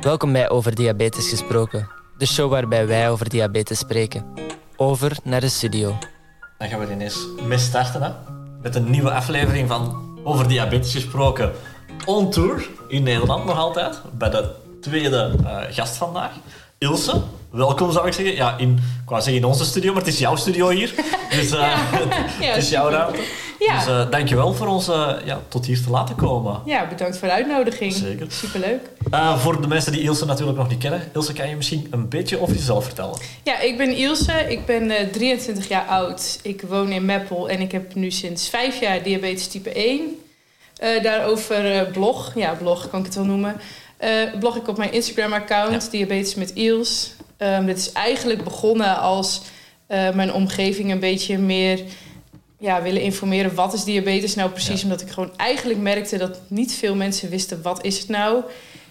Welkom bij Over Diabetes Gesproken, de show waarbij wij over diabetes spreken. Over naar de studio. Dan gaan we er ineens mee starten hè? met een nieuwe aflevering van Over Diabetes Gesproken on tour in Nederland nog altijd. Bij de tweede uh, gast vandaag, Ilse. Welkom zou ik zeggen. Ja, in, ik wou zeggen in onze studio, maar het is jouw studio hier. Dus uh, ja. het is jouw ruimte. Ja. Dus uh, dankjewel voor ons uh, ja, tot hier te laten komen. Ja, bedankt voor de uitnodiging. Zeker. Superleuk. Uh, voor de mensen die Ilse natuurlijk nog niet kennen. Ilse, kan je misschien een beetje over jezelf vertellen? Ja, ik ben Ilse. Ik ben 23 jaar oud. Ik woon in Meppel en ik heb nu sinds vijf jaar diabetes type 1. daarover blog. Ja, blog kan ik het wel noemen. blog ik op mijn Instagram-account, ja. Diabetes met Iels. Um, dit is eigenlijk begonnen als mijn omgeving een beetje meer ja, willen informeren wat is diabetes nou precies. Omdat ik gewoon eigenlijk merkte dat niet veel mensen wisten wat is het nou.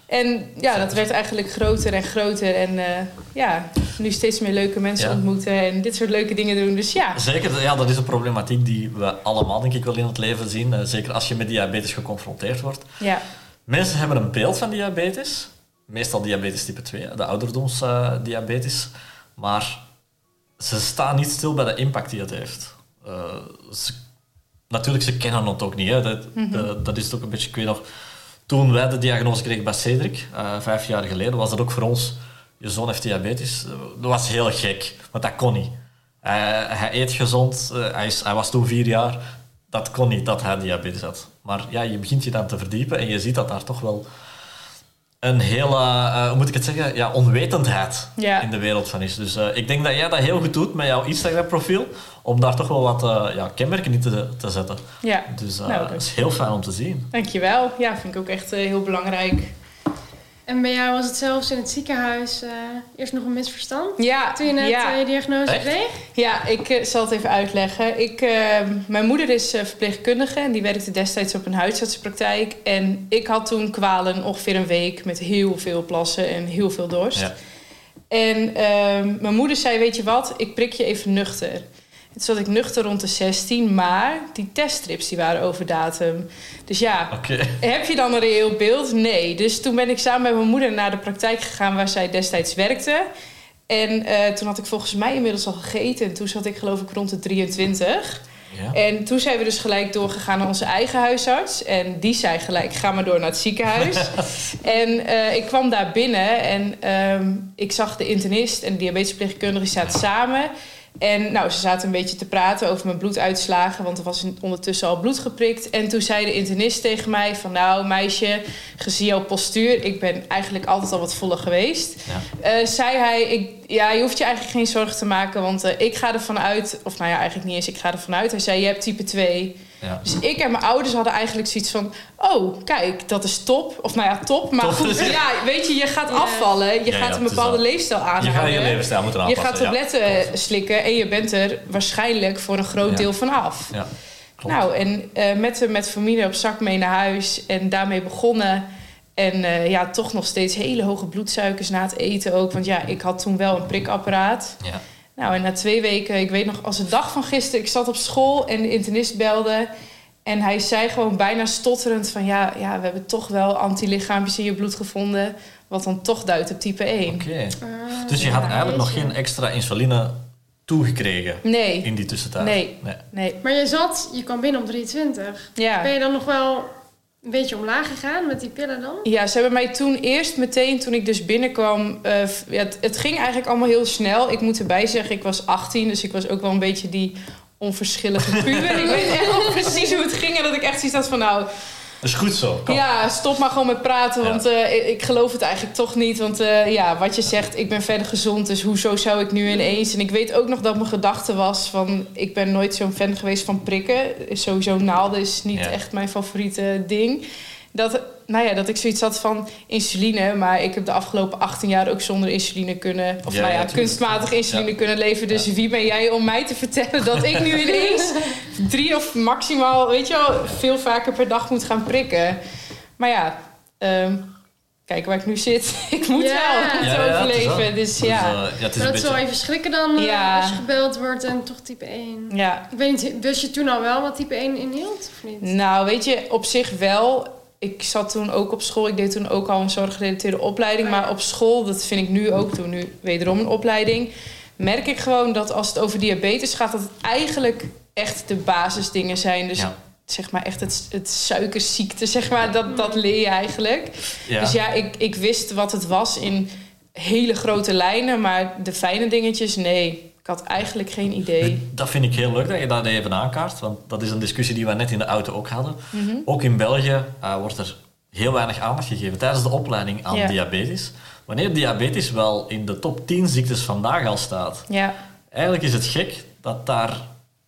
En ja, dat werd eigenlijk groter en groter. En uh, ja, nu steeds meer leuke mensen ontmoeten en dit soort leuke dingen doen. Dus ja. Zeker, ja, dat is een problematiek die we allemaal denk ik wel in het leven zien. Uh, zeker als je met diabetes geconfronteerd wordt. Ja. Mensen hebben een beeld van diabetes. Meestal diabetes type 2, de ouderdomsdiabetes. Uh, maar ze staan niet stil bij de impact die het heeft. Uh, ze, natuurlijk, ze kennen het ook niet. Hè. Dat, mm -hmm. dat is ook een beetje, ik weet nog, toen wij de diagnose kregen bij Cedric, uh, vijf jaar geleden, was dat ook voor ons, je zoon heeft diabetes. Dat was heel gek, want dat kon niet. hij eet gezond, hij, is, hij was toen vier jaar, dat kon niet dat hij diabetes had. Maar ja, je begint je dan te verdiepen en je ziet dat daar toch wel een hele, uh, hoe moet ik het zeggen, ja, onwetendheid ja. in de wereld van is. Dus uh, ik denk dat jij dat heel goed doet met jouw Instagram-profiel, om daar toch wel wat uh, ja, kenmerken in te, te zetten. Ja. Dus nou, dat is heel fijn om te zien. Dankjewel. Ja, vind ik ook echt heel belangrijk. En bij jou was het zelfs in het ziekenhuis uh, eerst nog een misverstand? Ja. Toen je net ja. uh, je diagnose Echt? kreeg? Ja, ik uh, zal het even uitleggen. Ik, mijn moeder is verpleegkundige en die werkte destijds op een huisartsenpraktijk. En ik had toen kwalen ongeveer een week met heel veel plassen en heel veel dorst. Ja. En ehm, mijn moeder zei, weet je wat, ik prik je even nuchter. Toen zat ik nuchter rond de 16, maar die teststrips die waren over datum. Dus ja, okay. heb je dan een reëel beeld? Nee. Dus toen ben ik samen met mijn moeder naar de praktijk gegaan waar zij destijds werkte. En uh, toen had ik volgens mij inmiddels al gegeten. En toen zat ik geloof ik rond de 23. Ja. En toen zijn we dus gelijk doorgegaan naar onze eigen huisarts. En die zei gelijk, ga maar door naar het ziekenhuis. en uh, ik kwam daar binnen en um, ik zag de internist en de diabetesverpleegkundige zaten samen. En nou, ze zaten een beetje te praten over mijn bloeduitslagen, want er was ondertussen al bloed geprikt. En toen zei de internist tegen mij van nou meisje, gezien jouw postuur, ik ben eigenlijk altijd al wat voller geweest. Ja. Uh, zei hij, ik, ja, je hoeft je eigenlijk geen zorgen te maken, want uh, ik ga ervan uit, of nou ja, eigenlijk niet eens, ik ga ervan uit. Hij zei, je hebt type 2. Ja. Dus ik en mijn ouders hadden eigenlijk zoiets van... oh, kijk, dat is top. Of nou ja, top. Maar Top. goed, ja, weet je, je gaat afvallen. Je Ja, gaat ja, een bepaalde leefstijl Je aanhouden. gaat je levensstijl moeten Je aanpassen. gaat tabletten ja. eh, slikken en je bent er waarschijnlijk voor een groot Ja. deel van af. Ja, klopt. Nou, en eh, met, met familie op zak mee naar huis en daarmee begonnen. En eh, ja, toch nog steeds hele hoge bloedsuikers na het eten ook. Want ja, ik had toen wel een prikapparaat. ja. Nou, en na twee weken, ik weet nog als de dag van gisteren, ik zat op school en de internist belde. En hij zei gewoon bijna stotterend van ja, ja we hebben toch wel antilichaampjes in je bloed gevonden. Wat dan toch duidt op type 1. Oké. Ah, Dus je had eigenlijk nog geen extra insuline toegekregen Nee, in die tussentijd? Nee. nee. nee. Maar je zat, je kwam binnen op 23. Ja. Ben je dan nog wel een beetje omlaag gegaan met die pillen dan? Ja, ze hebben mij toen eerst meteen, toen ik dus binnenkwam... eh, ja, het, ging eigenlijk allemaal heel snel. Ik moet erbij zeggen, ik was 18, dus ik was ook wel een beetje die onverschillige puber. ik weet echt precies hoe het ging en dat ik echt zoiets had van... nou, is goed zo. Kom. Ja, stop maar gewoon met praten, want eh, ik, ik geloof het eigenlijk toch niet. Want eh, ja, wat je zegt, ik ben verder gezond, dus hoezo zou ik nu ineens... En ik weet ook nog dat mijn gedachte was van... ik ben nooit zo'n fan geweest van prikken. Sowieso naalden is niet Ja. echt mijn favoriete ding. Dat, nou ja, dat ik zoiets had van insuline, maar ik heb de afgelopen 18 jaar ook zonder insuline kunnen... of Ja, nou ja, kunstmatig insuline Ja. kunnen leven. Dus wie ben jij om mij te vertellen dat ik nu ineens drie of maximaal, weet je wel, veel vaker per dag moet gaan prikken. Maar ja, ehm, kijk waar ik nu zit. ik moet Ja. wel, ik moet Ja, ja, het overleven. Dus het is, ja. ja, het is Maar een dat is wel beetje... even schrikken dan eh, Ja. als je gebeld wordt en toch type 1. ja. Ik weet niet, wist je toen al wel wat type 1 inhield of niet? Nou, weet je, op zich wel. Ik zat toen ook op school. Ik deed toen ook al een zorggerelateerde opleiding. Maar op school, dat vind ik nu ook, toen nu wederom een opleiding... merk ik gewoon dat als het over diabetes gaat... dat het eigenlijk echt de basisdingen zijn. Dus Ja. zeg maar echt het, het suikerziekte, zeg maar, dat, dat leer je eigenlijk. Ja. Dus ja, ik, ik wist wat het was in hele grote lijnen... maar de fijne dingetjes, nee. Ik had eigenlijk geen idee. Dat vind ik heel leuk dat je dat even aankaart, want dat is een discussie die we net in de auto ook hadden. Mhm. Ook in België eh, wordt er heel weinig aandacht gegeven tijdens de opleiding aan Ja. diabetes. Wanneer diabetes wel in de top 10 ziektes vandaag al staat, Ja, eigenlijk is het gek dat daar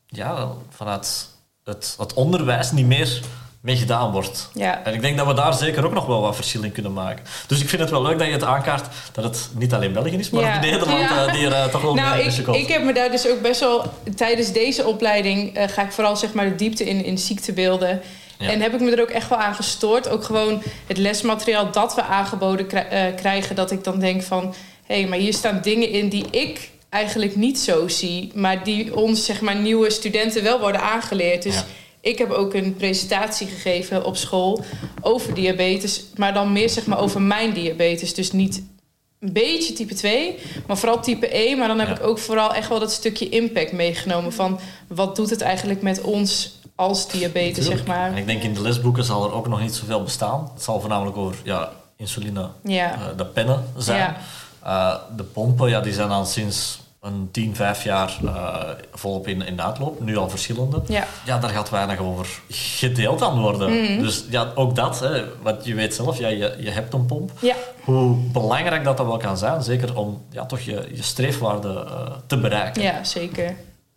ja, vanuit het, het onderwijs niet meer mee gedaan wordt. ja. En ik denk dat we daar zeker ook nog wel wat verschil in kunnen maken. Dus ik vind het wel leuk dat je het aankaart dat het niet alleen België is, maar Ja. ook Nederland Ja. eh, die er eh, toch wel Nou, mee ik, sukkelt. ik heb me daar dus ook best wel... Tijdens deze opleiding eh, ga ik vooral zeg maar de diepte in, in ziektebeelden. Ja. En heb ik me er ook echt wel aan gestoord. Ook gewoon het lesmateriaal dat we aangeboden krij- krijgen. Dat ik dan denk van... Hé, hey, maar hier staan dingen in die ik eigenlijk niet zo zie. Maar die ons, zeg maar, nieuwe studenten wel worden aangeleerd. Dus. Ik heb ook een presentatie gegeven op school over diabetes. Maar dan meer, zeg maar, over mijn diabetes. Dus niet een beetje type 2, maar vooral type 1. Maar dan heb Ja. ik ook vooral echt wel dat stukje impact meegenomen van wat doet het eigenlijk met ons als diabetes, zeg maar. En ik denk in de lesboeken zal er ook nog niet zoveel bestaan. Het zal voornamelijk over ja, insuline, Ja, eh, de pennen zijn. Ja. Eh, de pompen ja, die zijn al sinds een 10, 5 jaar eh, volop in, in de uitloop. Nu al verschillende. ja, Ja, daar gaat weinig over gedeeld aan worden. Mhm. Dus ja, ook dat, hè, want je weet zelf, ja, je, je hebt een pomp. ja, Hoe belangrijk dat, dat wel kan zijn, zeker om ja, toch je, je streefwaarde eh, te bereiken. ja, zeker.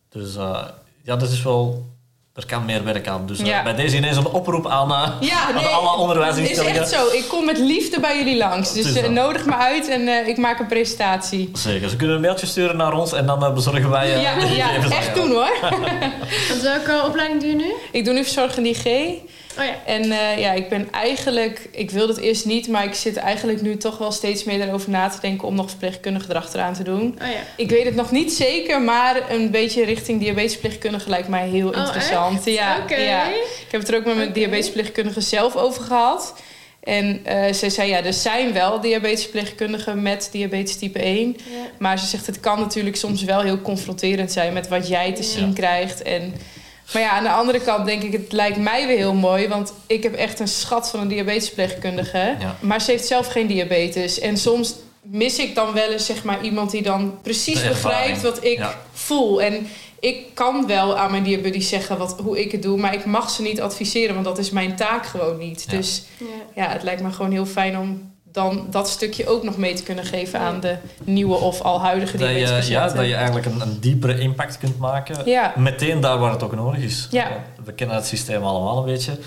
Dus eh, ja, dat is wel... Er kan meer werk aan. Dus eh, Ja. bij deze ineens een oproep aan, eh, Ja, aan nee, alle is onderwijsinstellingen. echt zo. Ik kom met liefde bij jullie langs. Het Dus is eh, nodig me uit en eh, ik maak een presentatie. Zeker. Ze kunnen een mailtje sturen naar ons en dan bezorgen wij Ja, de ja echt doen hoor. Want welke opleiding doe je nu? Ik doe nu verzorging die G. Oh ja. En eh, ja, ik ben eigenlijk, ik wilde het eerst niet, maar ik zit eigenlijk nu toch wel steeds meer erover na te denken om nog verpleegkundige erachteraan te doen. Oh ja. Ik weet het nog niet zeker, maar een beetje richting diabetesverpleegkundige lijkt mij heel Oh, interessant. echt? Ja, ja. Ik heb het er ook met mijn Oké. diabetesverpleegkundige zelf over gehad. En eh ze zei, ja, er zijn wel diabetesverpleegkundigen met diabetes type 1. Ja. Maar ze zegt, het kan natuurlijk soms wel heel confronterend zijn met wat jij te Ja. zien krijgt. En, maar ja, aan de andere kant denk ik, het lijkt mij weer heel mooi. Want ik heb echt een schat van een diabetesverpleegkundige. Ja. Maar ze heeft zelf geen diabetes. En soms mis ik dan wel eens zeg maar, iemand die dan precies begrijpt wat ik voel. En ik kan wel aan mijn diabetes zeggen wat, hoe ik het doe. Maar ik mag ze niet adviseren, want dat is mijn taak gewoon niet. Ja. Dus Ja. ja, het lijkt me gewoon heel fijn om dan dat stukje ook nog mee te kunnen geven aan de nieuwe of al huidige Dat je, ja, dat je eigenlijk een, een diepere impact kunt maken. Ja. Meteen daar waar het ook nodig is. Ja. We kennen het systeem allemaal een beetje.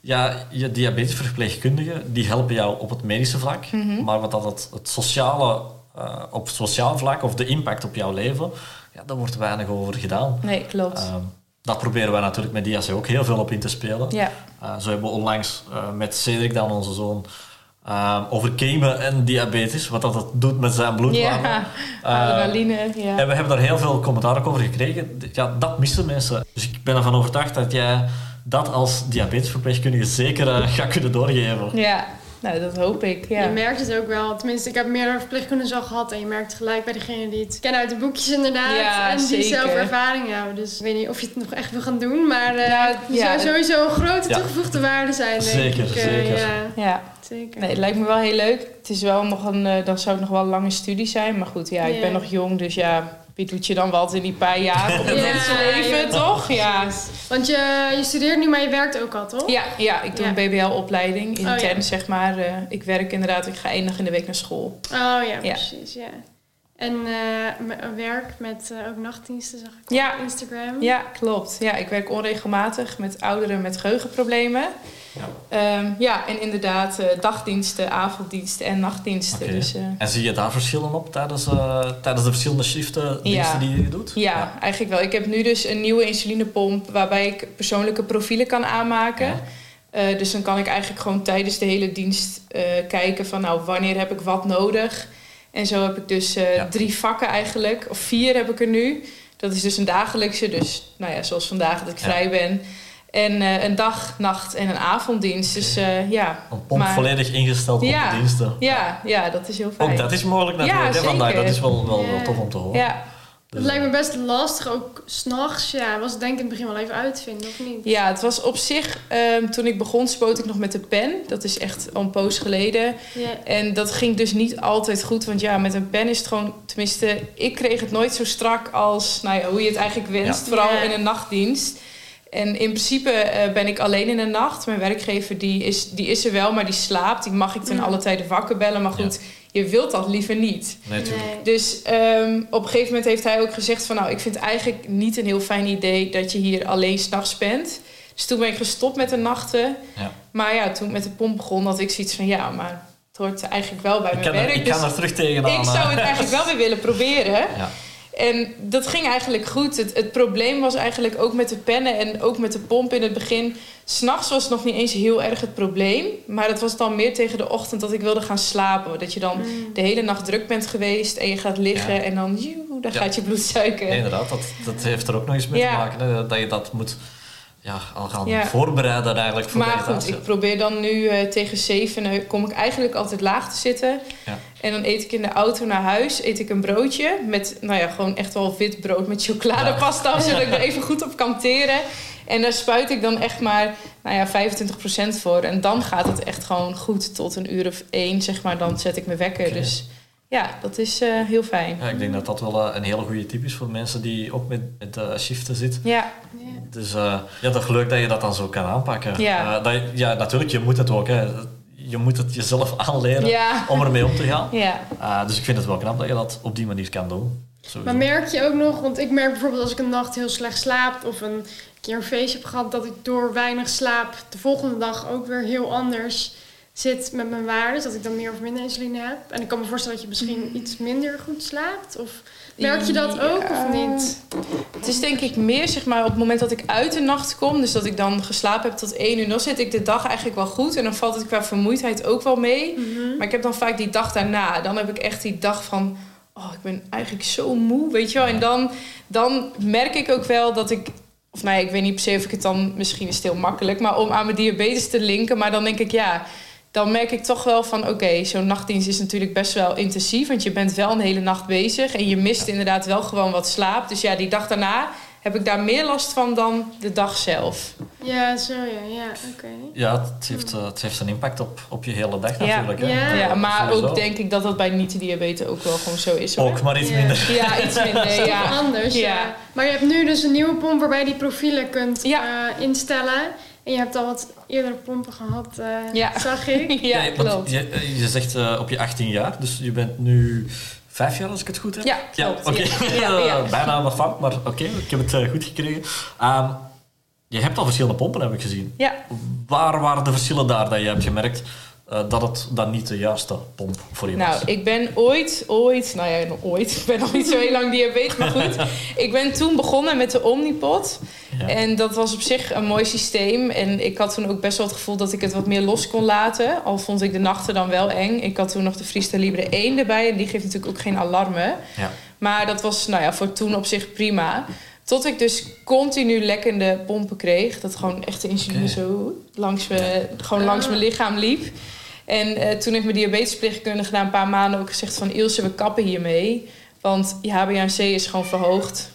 Ja, je diabetesverpleegkundigen die helpen jou op het medische vlak. Mhm. Maar wat dat het, het sociale, eh, op sociaal vlak of de impact op jouw leven, ja, daar wordt weinig over gedaan. Nee, klopt. Ehm, dat proberen wij natuurlijk met DIAC ook heel veel op in te spelen. ja, Eh, zo hebben we onlangs eh, met Cedric dan, onze zoon, ehm, over gamen en diabetes, wat dat, doet met zijn bloedwaarde. ja. Eh, adrenaline, ja. en we hebben daar heel veel commentaar over gekregen. Ja, dat missen mensen. Dus ik ben ervan overtuigd dat jij dat als diabetesverpleegkundige zeker gaat kunnen doorgeven. Ja, nou, dat hoop ik, ja. Je merkt het ook wel. Tenminste, ik heb meerdere verpleegkundigen al gehad. En je merkt gelijk bij degene die het kennen uit de boekjes inderdaad. Ja, en die zeker. zelf ervaring hebben. Dus ik weet niet of je het nog echt wil gaan doen. Maar eh Ja, er ja. zou sowieso een grote Ja. toegevoegde waarde zijn, denk Zeker, ik. Eh, zeker. ja, Ja, zeker. nee, het lijkt me wel heel leuk. Het is wel nog een, eh, dan zou het nog wel een lange studie zijn. Maar goed, ja, ik Ja. ben nog jong, dus ja, wie doet je dan wat in die paar jaar op het Ja, mensenleven, ja, toch? Ja. Want je, je studeert nu, maar je werkt ook al, toch? Ja, ja, ik doe Ja. een BBL-opleiding intern, Oh, ja. zeg maar. Eh, ik werk inderdaad, ik ga één dag in de week naar school. Oh ja, Ja. precies. Ja. En eh, m- werk met eh, ook nachtdiensten, zag ik Ja. op Instagram. Ja, klopt. Ja, ik werk onregelmatig met ouderen met geheugenproblemen. Ja. Ehm, ja, en inderdaad eh, dagdiensten, avonddiensten en nachtdiensten. Dus, eh, En zie je daar verschillen op tijdens, eh, tijdens de verschillende shiften Ja. die je doet? ja, eigenlijk wel. Ik heb nu dus een nieuwe insulinepomp waarbij ik persoonlijke profielen kan aanmaken. Ja. Eh, dus dan kan ik eigenlijk gewoon tijdens de hele dienst eh, kijken van nou, wanneer heb ik wat nodig. En zo heb ik dus eh, Ja. drie vakken eigenlijk, of vier heb ik er nu. Dat is dus een dagelijkse, dus nou ja, zoals vandaag dat ik Ja. vrij ben. En eh, een dag, nacht en een avonddienst. Dus eh, ja. Een pomp Maar- volledig ingesteld Ja. op de diensten. Ja, ja, dat is heel fijn. Ook dat is mogelijk natuurlijk. Ja, hè, vandaag. Dat is wel, wel, wel tof om te horen. Ja, Het lijkt me best lastig, ook s'nachts. Ja, was het denk ik in het begin wel even uitvinden, of niet? ja, het was op zich... ehm, toen ik begon spoot ik nog met de pen. Dat is echt al een poos geleden. Ja. En dat ging dus niet altijd goed. Want ja, met een pen is het gewoon... Tenminste, ik kreeg het nooit zo strak als nou ja, hoe je het eigenlijk wenst. Ja. Vooral in een nachtdienst. En in principe eh, ben ik alleen in de nacht. Mijn werkgever die is, die is er wel, maar die slaapt. Die mag ik ten alle tijden wakker bellen. Maar goed, je wilt dat liever niet. nee. Dus ehm, op een gegeven moment heeft hij ook gezegd van... nou, ik vind het eigenlijk niet een heel fijn idee dat je hier alleen s'nachts bent. Dus toen ben ik gestopt met de nachten. Ja. Maar ja, toen ik met de pomp begon, had ik zoiets van... ja, maar het hoort eigenlijk wel bij Ik mijn kan, er, werk. ik dus kan er terug tegenaan. ik zou het eigenlijk wel weer willen proberen. Ja. En dat ging eigenlijk goed. Het, het probleem was eigenlijk ook met de pennen en ook met de pomp in het begin. S'nachts was het nog niet eens heel erg het probleem. Maar het was dan meer tegen de ochtend dat ik wilde gaan slapen. Dat je dan Mm. de hele nacht druk bent geweest en je gaat liggen Ja. en dan, joe, Ja. gaat je bloedsuiker. Nee, inderdaad, dat, dat heeft er ook nog eens mee Ja. te maken. Hè, dat je dat moet ja, al gaan Ja. voorbereiden eigenlijk voor Maar goed, ik probeer dan nu eh, tegen zeven, eh, kom ik eigenlijk altijd laag te zitten. Ja. En dan eet ik in de auto naar huis, eet ik een broodje met, nou ja, gewoon echt wel wit brood met chocoladepasta, zodat ik er even goed op kan teren. En daar spuit ik dan echt maar, nou ja, 25% voor. En dan gaat het echt gewoon goed tot een uur of één, zeg maar. Dan zet ik mijn wekker. Dus ja, dat is eh, heel fijn. Ja, ik denk dat dat wel eh, een hele goede tip is voor mensen die ook met, met eh, shiften zitten. Ja. Dus eh, ja, toch leuk dat je dat dan zo kan aanpakken. Ja. Eh, dat, ja, natuurlijk, je moet het ook. Hè. Je moet het jezelf aanleren ja, om ermee om te gaan. ja. Eh, dus ik vind het wel knap dat je dat op die manier kan doen. Sowieso. Maar merk je ook nog, want ik merk bijvoorbeeld als ik een nacht heel slecht slaap of een keer een feestje heb gehad, dat ik door weinig slaap de volgende dag ook weer heel anders zit met mijn waarden. Dat ik dan meer of minder insuline heb. En ik kan me voorstellen dat je misschien iets minder goed slaapt. Of merk je dat ook Ja. of niet? Het is denk ik meer zeg maar, op het moment dat ik uit de nacht kom, dus dat ik dan geslapen heb tot één uur, dan zit ik de dag eigenlijk wel goed. En dan valt het qua vermoeidheid ook wel mee. Mhm. Maar ik heb dan vaak die dag daarna, dan heb ik echt die dag van, oh, ik ben eigenlijk zo moe, weet je wel. En dan, dan merk ik ook wel dat ik, of nou ja, ik weet niet per se of ik het dan, misschien is het heel makkelijk, maar om aan mijn diabetes te linken. Maar dan denk ik, ja, dan merk ik toch wel van, oké, zo'n nachtdienst is natuurlijk best wel intensief. Want je bent wel een hele nacht bezig en je mist inderdaad wel gewoon wat slaap. Dus ja, die dag daarna heb ik daar meer last van dan de dag zelf. Ja, zo ja, ja, oké. Ja, het heeft, eh, het heeft een impact op, op je hele dag Ja. natuurlijk. Hè. Ja. Ja, maar Sowieso. ook denk ik dat dat bij niet-diabetes ook wel gewoon zo is. Hoor. Ook, maar iets Ja. minder. Ja, iets minder, ja. anders, ja. Ja. Maar je hebt nu dus een nieuwe pomp waarbij je die profielen kunt Ja. eh, instellen. En je hebt al wat eerdere pompen gehad, eh, Ja. zag ik. Ja, Nee, klopt. Je, eh, je zegt eh, op je 18 jaar, dus je bent nu vijf jaar als ik het goed heb. Ja, klopt. oké. Ja, ja, ja. Bijna aan de fout, maar oké, ik heb het goed gekregen. Ehm, je hebt al verschillende pompen, heb ik gezien. Ja. Waar waren de verschillen daar dat je hebt gemerkt eh, dat het dan niet de juiste pomp voor je Nou, was? ik ben ooit, ooit, nou ja, nog ooit, ik ben nog niet zo heel lang diabetes, maar goed. Ik ben toen begonnen met de Omnipod. Ja. En dat was op zich een mooi systeem. En ik had toen ook best wel het gevoel dat ik het wat meer los kon laten. Al vond ik de nachten dan wel eng. Ik had toen nog de Freestyle Libre 1 erbij. En die geeft natuurlijk ook geen alarmen. Ja. Maar dat was nou ja, voor toen op zich prima. Tot ik dus continu lekkende pompen kreeg. Dat gewoon echt de insuline zo langs, me, gewoon langs mijn lichaam liep. En eh, toen heeft mijn diabetesverpleegkundige na een paar maanden ook gezegd van... Ilse, we kappen hiermee. Want je HbA1c is gewoon verhoogd.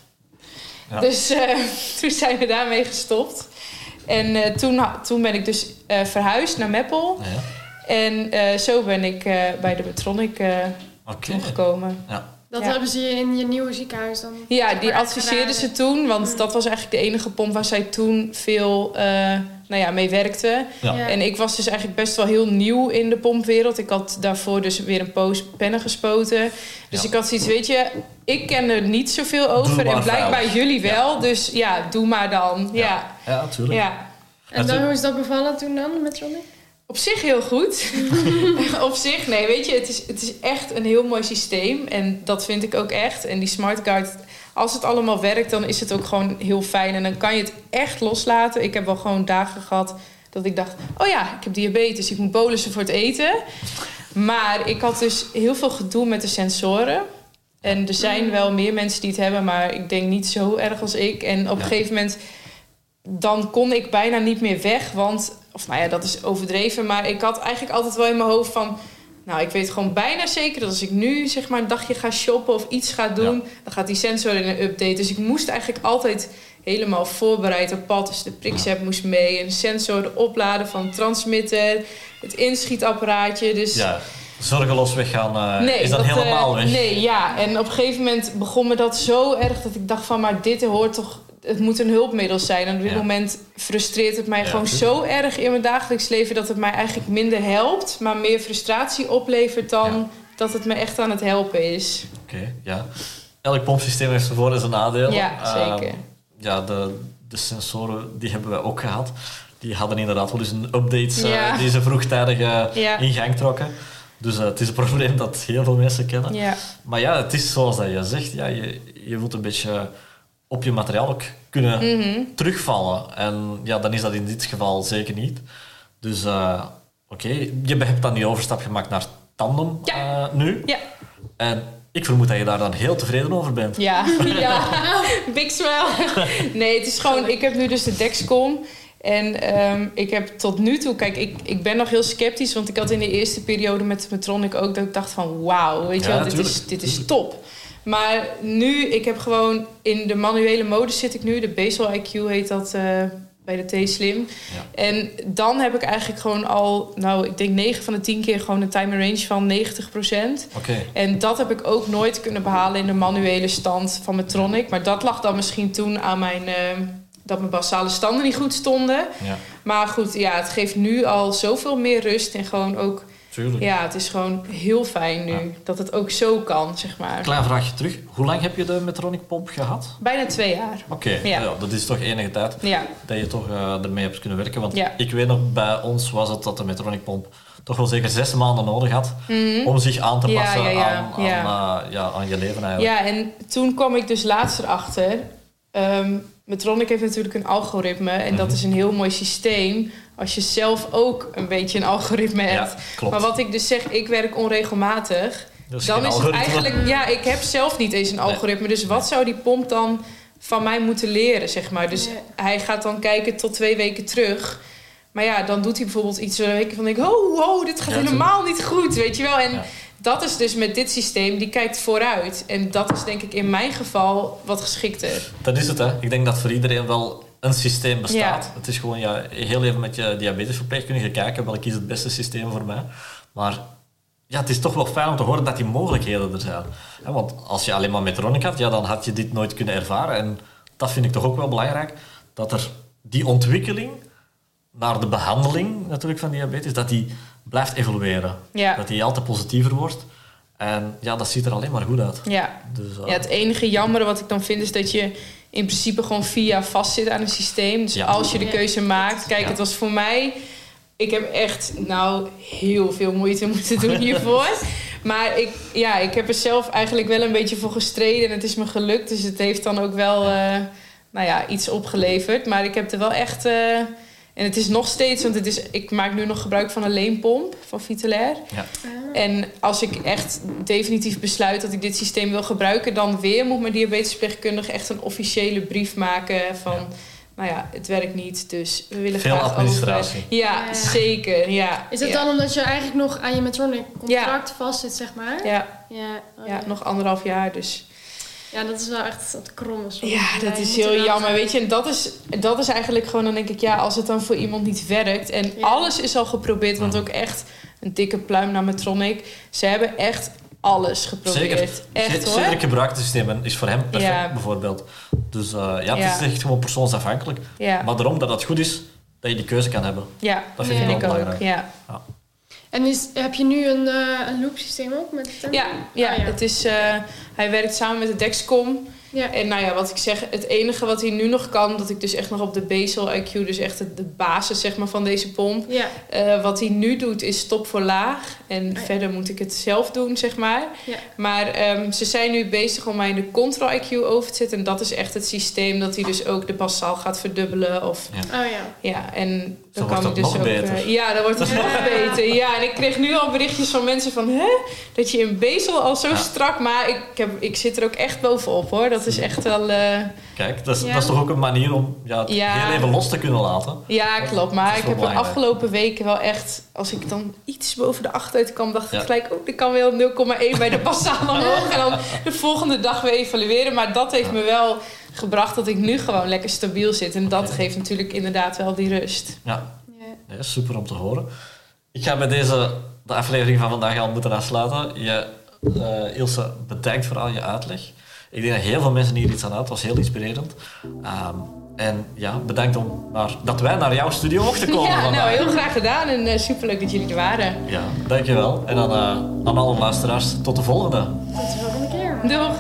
Ja. Dus eh, toen zijn we daarmee gestopt. En eh, toen, toen ben ik dus eh, verhuisd naar Meppel. Ja. En eh, zo ben ik eh, bij de Betronic eh Oké. toen gekomen. Dat Ja. hebben ze je in je nieuwe ziekenhuis dan? Ja, die adviseerden ze toen. Want Mm. dat was eigenlijk de enige pomp waar zij toen veel eh, nou ja, mee werkte. Ja. Ja. En ik was dus eigenlijk best wel heel nieuw in de pompwereld. Ik had daarvoor dus weer een poos pennen gespoten. Dus Ja. ik had zoiets, weet je, ik ken er niet zoveel over. En blijkbaar jullie wel. Dus ja, doe maar dan. Ja, ja. Ja, natuurlijk. En dan, hoe is dat bevallen toen dan met Ronnie? Op zich heel goed. Op zich, nee, weet je, het is, het is echt een heel mooi systeem. En dat vind ik ook echt. En die Smart Guard, als het allemaal werkt, dan is het ook gewoon heel fijn. En dan kan je het echt loslaten. Ik heb wel gewoon dagen gehad dat ik dacht... oh ja, ik heb diabetes, ik moet bolussen voor het eten. Maar ik had dus heel veel gedoe met de sensoren. En er zijn wel meer mensen die het hebben, maar ik denk niet zo erg als ik. En op een gegeven moment dan kon ik bijna niet meer weg. Want, of nou ja, dat is overdreven. Maar ik had eigenlijk altijd wel in mijn hoofd van... Nou, ik weet gewoon bijna zeker dat als ik nu zeg maar een dagje ga shoppen of iets ga doen... dan gaat die sensor in een update. Dus ik moest eigenlijk altijd helemaal voorbereid op pad. Dus de prikzap moest mee, een sensor, de opladen van de transmitter... het inschietapparaatje. Dus Ja, zorgeloos weggaan eh, is dan dat, helemaal eh, weg. Nee, ja. En op een gegeven moment begon me dat zo erg dat ik dacht van... maar dit hoort toch... Het moet een hulpmiddel zijn. En op dit Ja. moment frustreert het mij Ja, gewoon zo erg in mijn dagelijks leven... dat het mij eigenlijk minder helpt, maar meer frustratie oplevert dan... Ja. dat het me echt aan het helpen is. Oké, ja. Elk pompsysteem heeft zijn voor- en zijn nadelen. Ja, Eh, zeker. ja, de, de sensoren die hebben wij ook gehad. Die hadden inderdaad wel eens een update eh, die ze vroegtijdig eh, in gang trokken. Dus eh, het is een probleem dat heel veel mensen kennen. Ja, Maar ja, het is zoals dat je zegt. Ja, je, je wilt een beetje op je materiaal ook kunnen Mhm. terugvallen. En ja, dan is dat in dit geval zeker niet. Dus eh, oké, je hebt dan die overstap gemaakt naar tandem Ja. eh, nu. ja, En ik vermoed dat je daar dan heel tevreden over bent. ja, ja. Big smile. Nee, het is gewoon... Ik heb nu dus de Dexcom... En ehm, ik heb tot nu toe, kijk, ik, ik ben nog heel sceptisch, want ik had in de eerste periode met de Metronic ook dat ik dacht van wauw, weet je Ja, wel, dit is, dit is top. Maar nu, ik heb gewoon in de manuele modus zit ik nu, de Basal IQ heet dat eh, bij de T-Slim. Ja. En dan heb ik eigenlijk gewoon al, nou, ik denk 9 van de 10 keer gewoon een time range van 90% Oké, en dat heb ik ook nooit kunnen behalen in de manuele stand van mijn Tronic. Maar dat lag dan misschien toen aan mijn... eh, dat mijn basale standen niet goed stonden. ja, Maar goed, ja, het geeft nu al zoveel meer rust. En gewoon ook... tuurlijk. Ja, het is gewoon heel fijn nu. Ja. Dat het ook zo kan, zeg maar. Klein vraagje terug. Hoe lang heb je de Metronic pomp gehad? Bijna twee jaar. Oké, Ja. ja. dat is toch enige tijd Ja, dat je toch eh, ermee hebt kunnen werken. Want ik weet nog, bij ons was het dat de Metronic pomp toch wel zeker zes maanden nodig had Mhm. om zich aan te passen ja, ja, Aan, aan, ja. eh, aan je leven eigenlijk. ja, en toen kwam ik dus laatst erachter... Ehm Metronic heeft natuurlijk een algoritme. En dat Mhm. is een heel mooi systeem... als je zelf ook een beetje een algoritme hebt. Ja. Maar wat ik dus zeg, ik werk onregelmatig. Dus dan is het eigenlijk... Ja, ik heb zelf niet eens een algoritme. Dus wat zou die pomp dan van mij moeten leren, zeg maar? Dus Ja. hij gaat dan kijken tot twee weken terug. Maar ja, dan doet hij bijvoorbeeld iets waar ik van denk... Oh, wow, dit gaat Ja, helemaal niet goed, weet je wel? En Ja. Dat is dus met dit systeem, die kijkt vooruit. En dat is denk ik in mijn geval wat geschikter. Dat is het, hè. Ik denk dat voor iedereen wel een systeem bestaat. Ja. Het is gewoon ja, heel even met je diabetesverpleegkundige kijken welk is het beste systeem voor mij. Maar ja, het is toch wel fijn om te horen dat die mogelijkheden er zijn. Want als je alleen maar Metronic had, ja, dan had je dit nooit kunnen ervaren. En dat vind ik toch ook wel belangrijk, dat er die ontwikkeling naar de behandeling natuurlijk van diabetes, dat die blijft evolueren. Ja. Dat die altijd positiever wordt. En ja, dat ziet er alleen maar goed uit. Ja. Dus, eh, ja, het enige jammere wat ik dan vind is dat je in principe gewoon vier jaar vastzit aan een systeem. Dus Ja. als je de Ja. keuze maakt, kijk, Ja. het was voor mij. Ik heb echt, nou, heel veel moeite moeten doen hiervoor. maar ik, ja, ik heb er zelf eigenlijk wel een beetje voor gestreden en het is me gelukt. Dus het heeft dan ook wel, eh, nou ja, iets opgeleverd. Maar ik heb er wel echt. eh, en het is nog steeds, want het is, ik maak nu nog gebruik van een leenpomp van Vitalair. ja. En als ik echt definitief besluit dat ik dit systeem wil gebruiken, dan weer moet mijn diabetesverpleegkundige echt een officiële brief maken van, Ja. nou ja, het werkt niet, dus we willen Veel graag administratie. over. Ja, Ja. zeker. Ja. Is het ja. dan omdat je eigenlijk nog aan je Metronic contract vast zit, zeg maar? Ja, Ja, oh ja, nog anderhalf jaar, dus. Ja, dat is wel echt wat krom. is. Ja, dat is heel er jammer. Weet je, en dat is, dat is eigenlijk gewoon, dan denk ik, ja, als het dan voor iemand niet werkt. En Ja. alles is al geprobeerd, want ook echt een dikke pluim naar Metronic. Ze hebben echt alles geprobeerd. Zeker. Echt hoor. Cedric gebruikt het systeem en is voor hem perfect, Ja. bijvoorbeeld. Dus eh, ja, het Ja. is echt gewoon persoonsafhankelijk. Ja, Maar daarom dat het goed is dat je die keuze kan hebben. ja Dat vind ik ook. belangrijk. Ja. En is, heb je nu een, eh een loopsysteem ook met? Ja, ja, Ah, ja. Het is, eh, hij werkt samen met de Dexcom. Ja. En nou ja, wat ik zeg, het enige wat hij nu nog kan... dat ik dus echt nog op de basal IQ... dus echt de, de basis zeg maar, van deze pomp... Ja. eh, wat hij nu doet is stop voor laag. En ja. verder moet ik het zelf doen, zeg maar. Ja. Maar ehm, ze zijn nu bezig om mij de control IQ over te zetten. En dat is echt het systeem dat hij dus ook de basaal gaat verdubbelen. Of, Oh ja. ja, en Dan wordt kan ik nog ook, beter. eh, ja, dan wordt het nog beter. Ja, en ik kreeg nu al berichtjes van mensen van... Hè? Dat je in Bezel al zo Ja. strak... Maar ik, heb, ik zit er ook echt bovenop, hoor. Dat is echt wel... eh, Kijk, dat is, Ja. dat is toch ook een manier om ja, het Ja. heel even los te kunnen laten. Ja, klopt. Maar ik heb de afgelopen weken wel echt... Als ik dan iets boven de 8 uit kwam, dacht ik gelijk... Oh, ik kan wel 0,1 bij de basale omhoog. En dan de volgende dag weer evalueren. Maar dat heeft me wel gebracht dat ik nu gewoon lekker stabiel zit. En dat geeft natuurlijk inderdaad wel die rust. Ja, Ja. super om te horen. Ik ga bij deze de aflevering van vandaag al moeten afsluiten. Je, eh, Ilse, bedankt voor al je uitleg. Ik denk dat heel veel mensen hier iets aan hadden. Het was heel inspirerend. Ehm, en ja, bedankt om naar, dat wij naar jouw studio mochten komen Ja, vandaag. nou heel graag gedaan. En eh, superleuk dat jullie er waren. Ja, dankjewel. En dan eh, aan alle luisteraars, tot de volgende. Tot de volgende keer. Doeg!